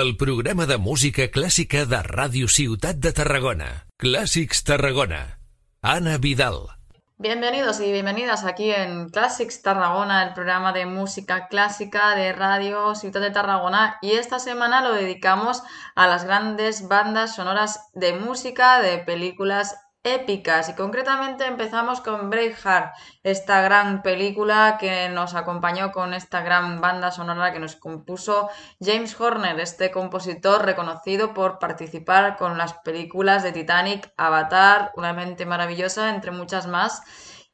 el programa de música clàssica de Ràdio Ciutat de Tarragona. Clàssics Tarragona. Ana Vidal. Bienvenidos y bienvenidas aquí en Classics Tarragona, el programa de música clásica de Radio Ciudad de Tarragona. Y esta semana lo dedicamos a las grandes bandas sonoras de música de películas épicas y concretamente empezamos con Braveheart, esta gran película que nos acompañó con esta gran banda sonora que nos compuso James Horner, este compositor reconocido por participar con las películas de Titanic, Avatar, Una mente maravillosa, entre muchas más.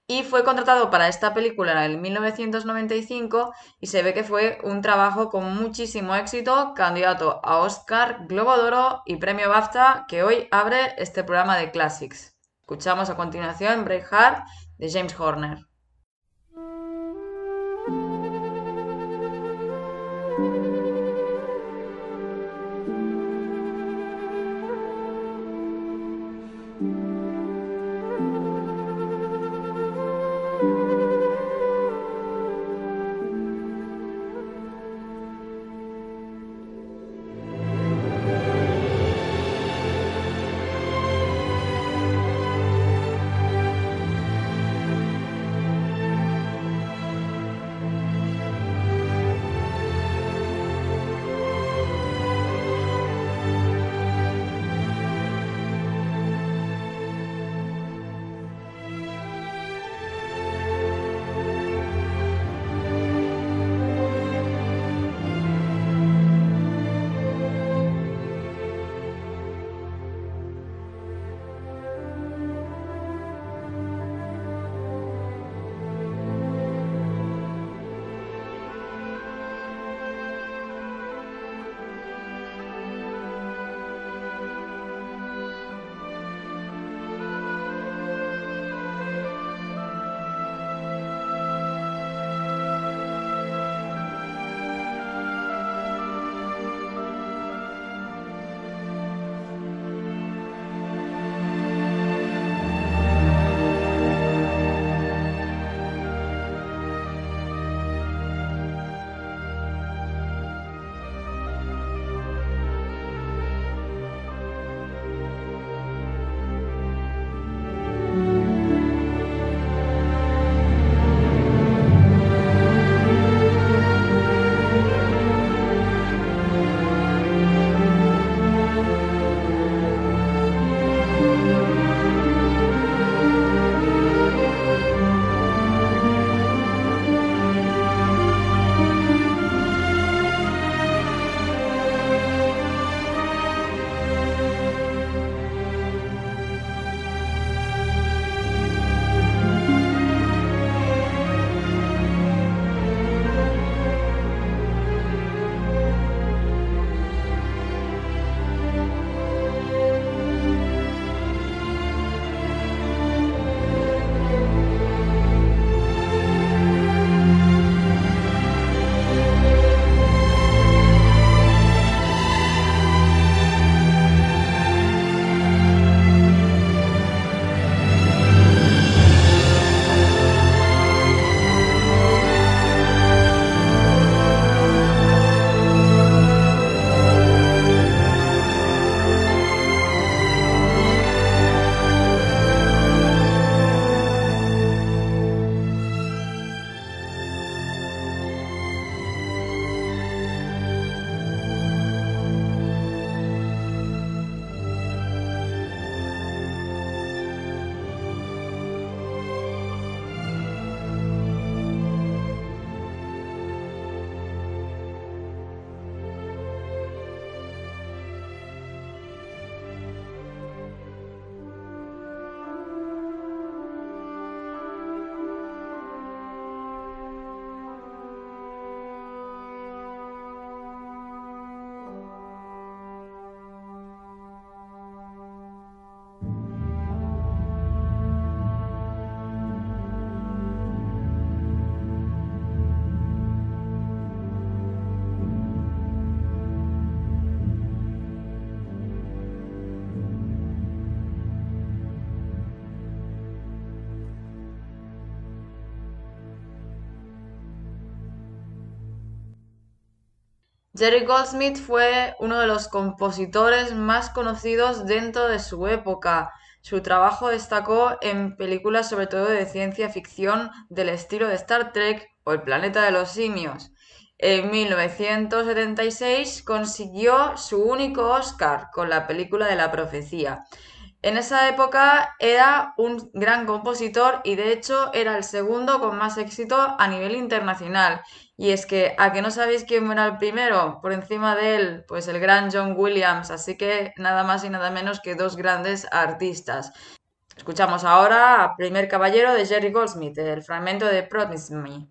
Y fue contratado para esta película en el 1995 y se ve que fue un trabajo con muchísimo éxito, candidato a Oscar, Globo de y Premio BAFTA, que hoy abre este programa de Classics. Escuchamos a continuación Braveheart de James Horner. Jerry Goldsmith fue uno de los compositores más conocidos dentro de su época. Su trabajo destacó en películas sobre todo de ciencia ficción del estilo de Star Trek o El planeta de los simios. En 1976 consiguió su único Oscar con la película de la profecía. En esa época era un gran compositor y de hecho era el segundo con más éxito a nivel internacional. Y es que, ¿a que no sabéis quién era el primero? Por encima de él, pues el gran John Williams. Así que nada más y nada menos que dos grandes artistas. Escuchamos ahora a Primer Caballero de Jerry Goldsmith, el fragmento de Promise Me.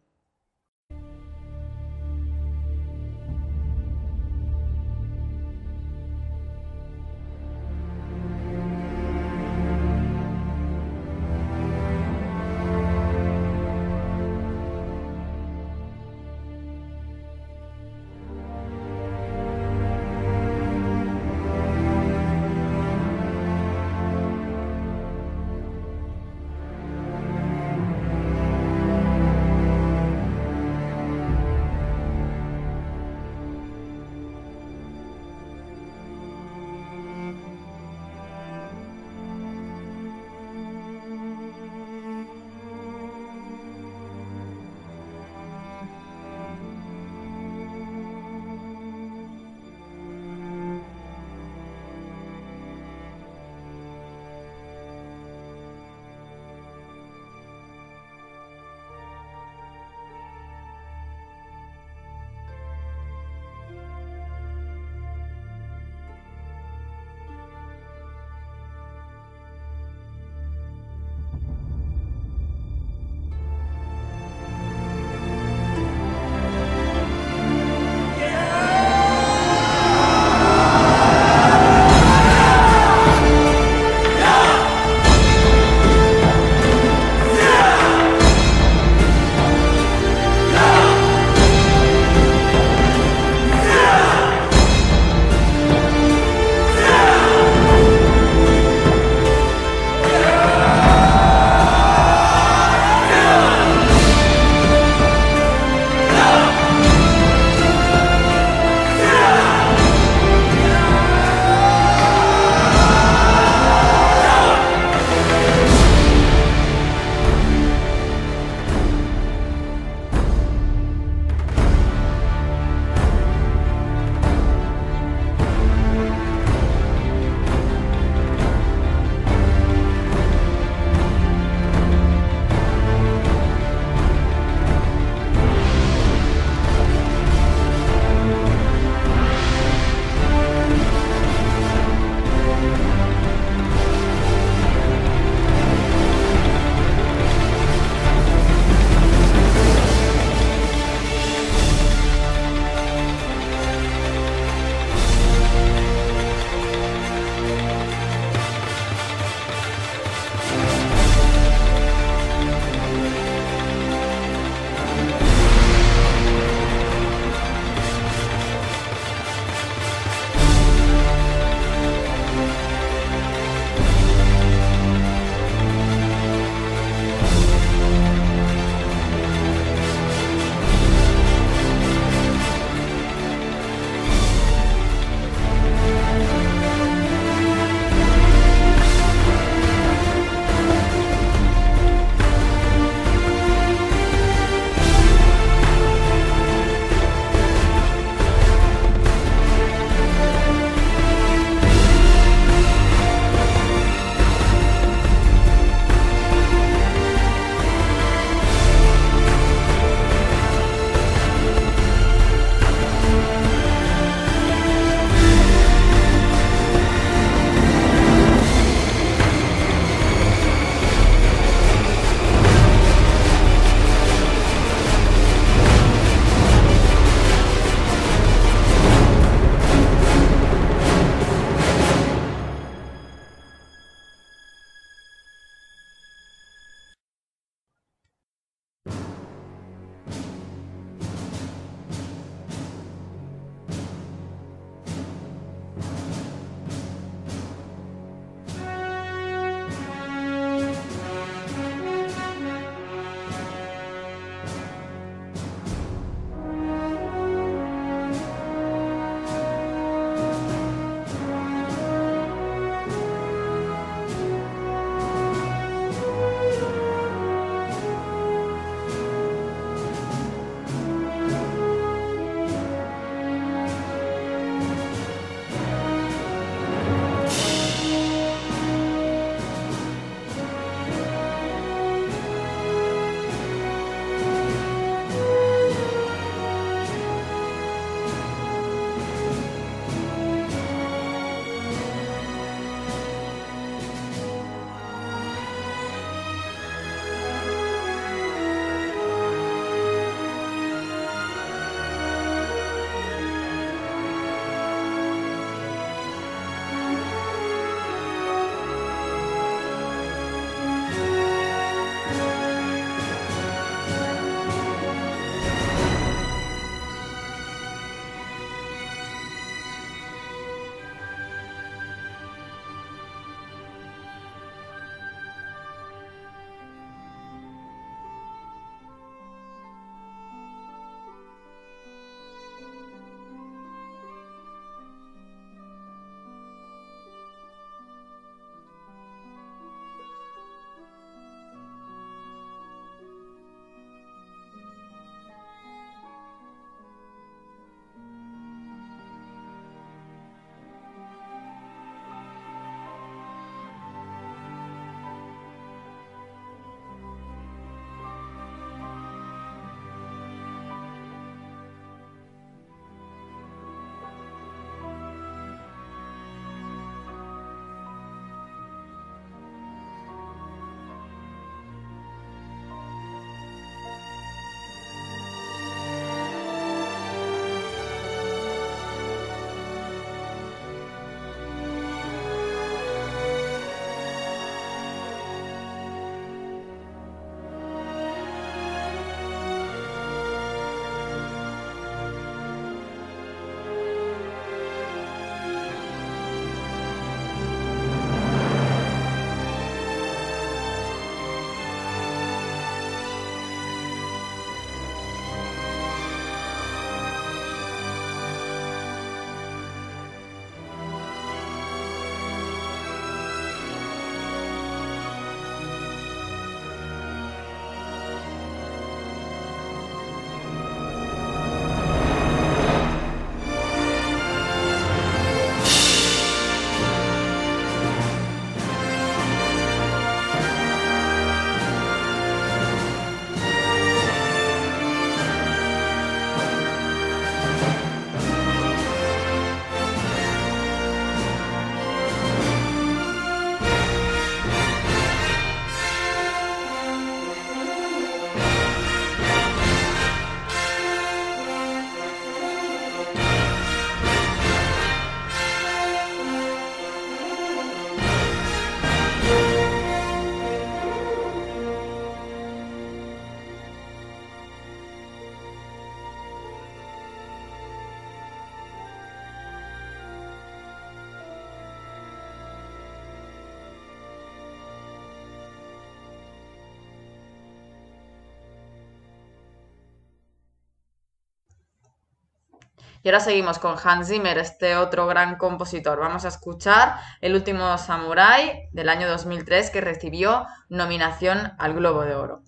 Y ahora seguimos con Hans Zimmer, este otro gran compositor. Vamos a escuchar El último Samurai del año 2003 que recibió nominación al Globo de Oro.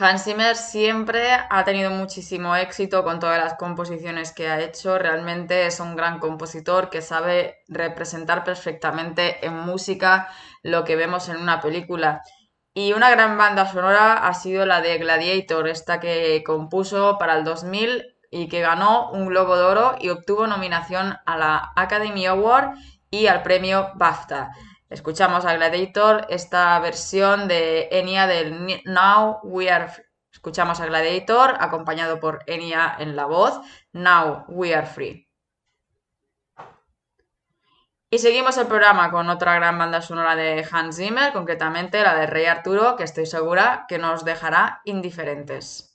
Hans Zimmer siempre ha tenido muchísimo éxito con todas las composiciones que ha hecho. Realmente es un gran compositor que sabe representar perfectamente en música lo que vemos en una película. Y una gran banda sonora ha sido la de Gladiator, esta que compuso para el 2000 y que ganó un Globo de Oro y obtuvo nominación a la Academy Award y al premio BAFTA. Escuchamos a Gladiator, esta versión de Enya del Now We Are Escuchamos a Gladiator acompañado por Enya en la voz, Now We Are Free. Y seguimos el programa con otra gran banda sonora de Hans Zimmer, concretamente la de Rey Arturo, que estoy segura que nos dejará indiferentes.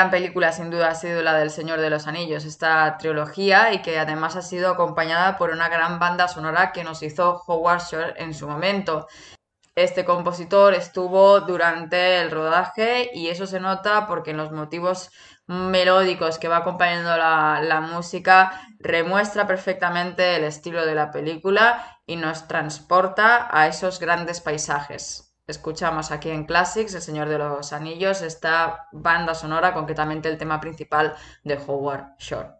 Gran película sin duda ha sido la del Señor de los Anillos, esta trilogía, y que además ha sido acompañada por una gran banda sonora que nos hizo Howard en su momento. Este compositor estuvo durante el rodaje y eso se nota porque en los motivos melódicos que va acompañando la, la, música remuestra perfectamente el estilo de la película y nos transporta a esos grandes paisajes. Escuchamos aquí en Classics, El Señor de los Anillos, esta banda sonora, concretamente el tema principal de Howard Shore.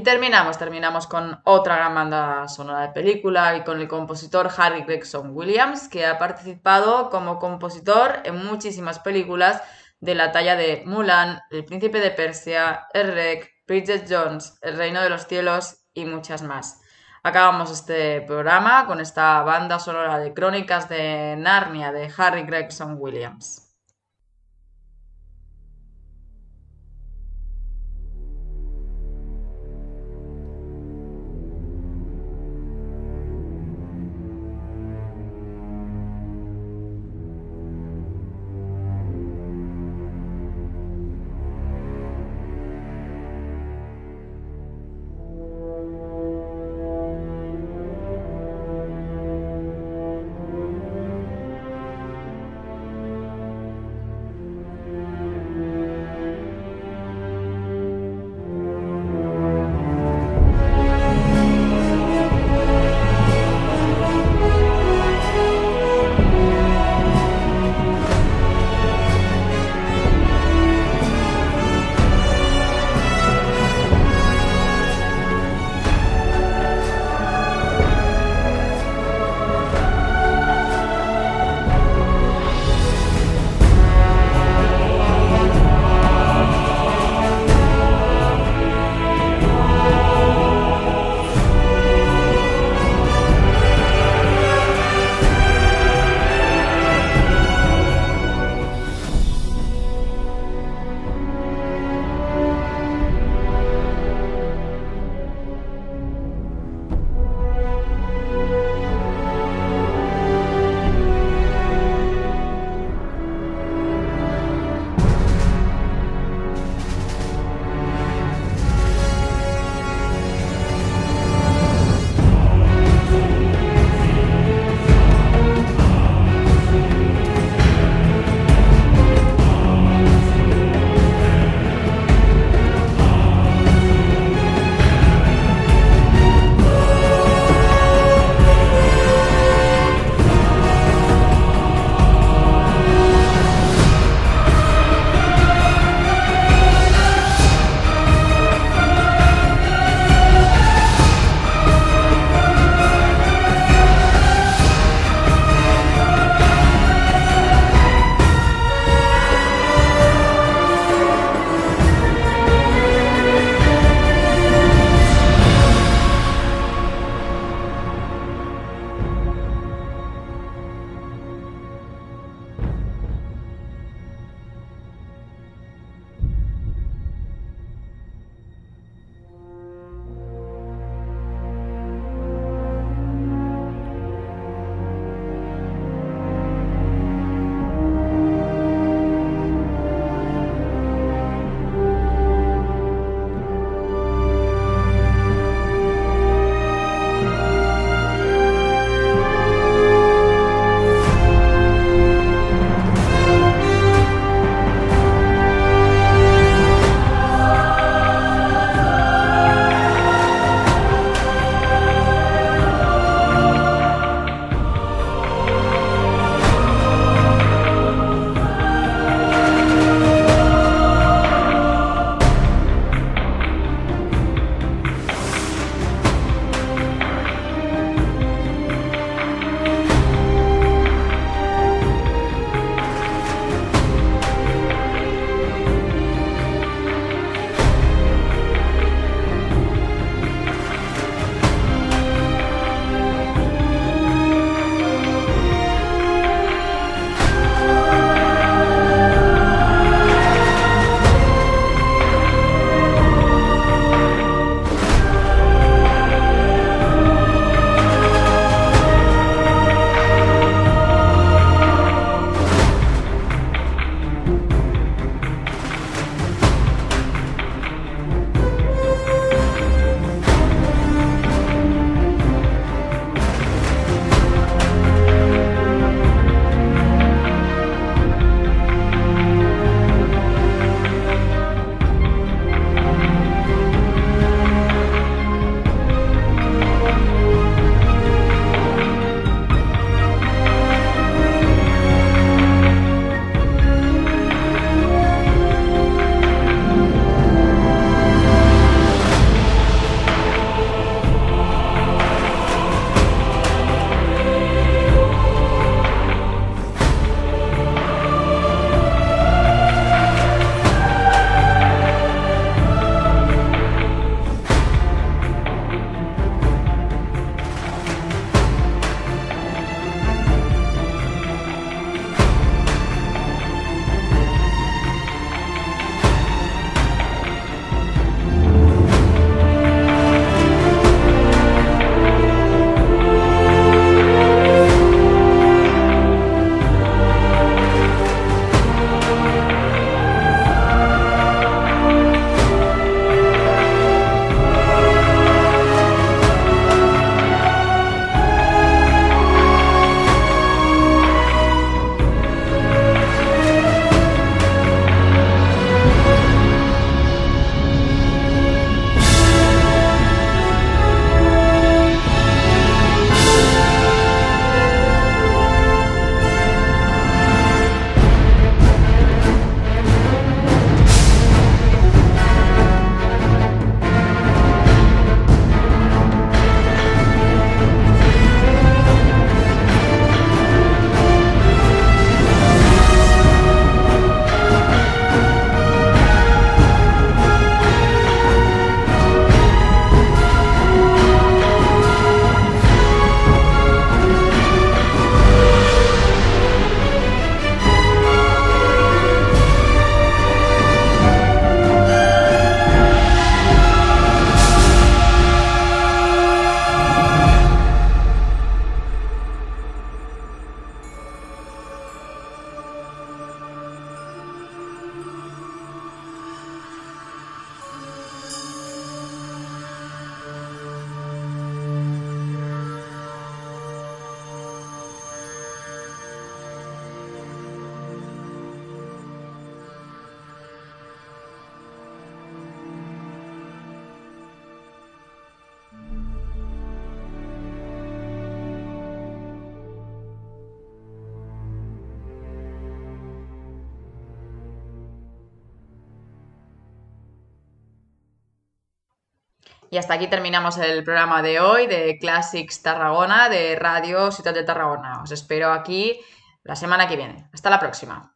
Y terminamos, terminamos con otra gran banda sonora de película y con el compositor Harry Gregson Williams, que ha participado como compositor en muchísimas películas de la talla de Mulan, El Príncipe de Persia, El Rec, Bridget Jones, El Reino de los Cielos y muchas más. Acabamos este programa con esta banda sonora de Crónicas de Narnia de Harry Gregson Williams. Y hasta aquí terminamos el programa de hoy de Classics Tarragona de Radio Ciudad de Tarragona. Os espero aquí la semana que viene. Hasta la próxima.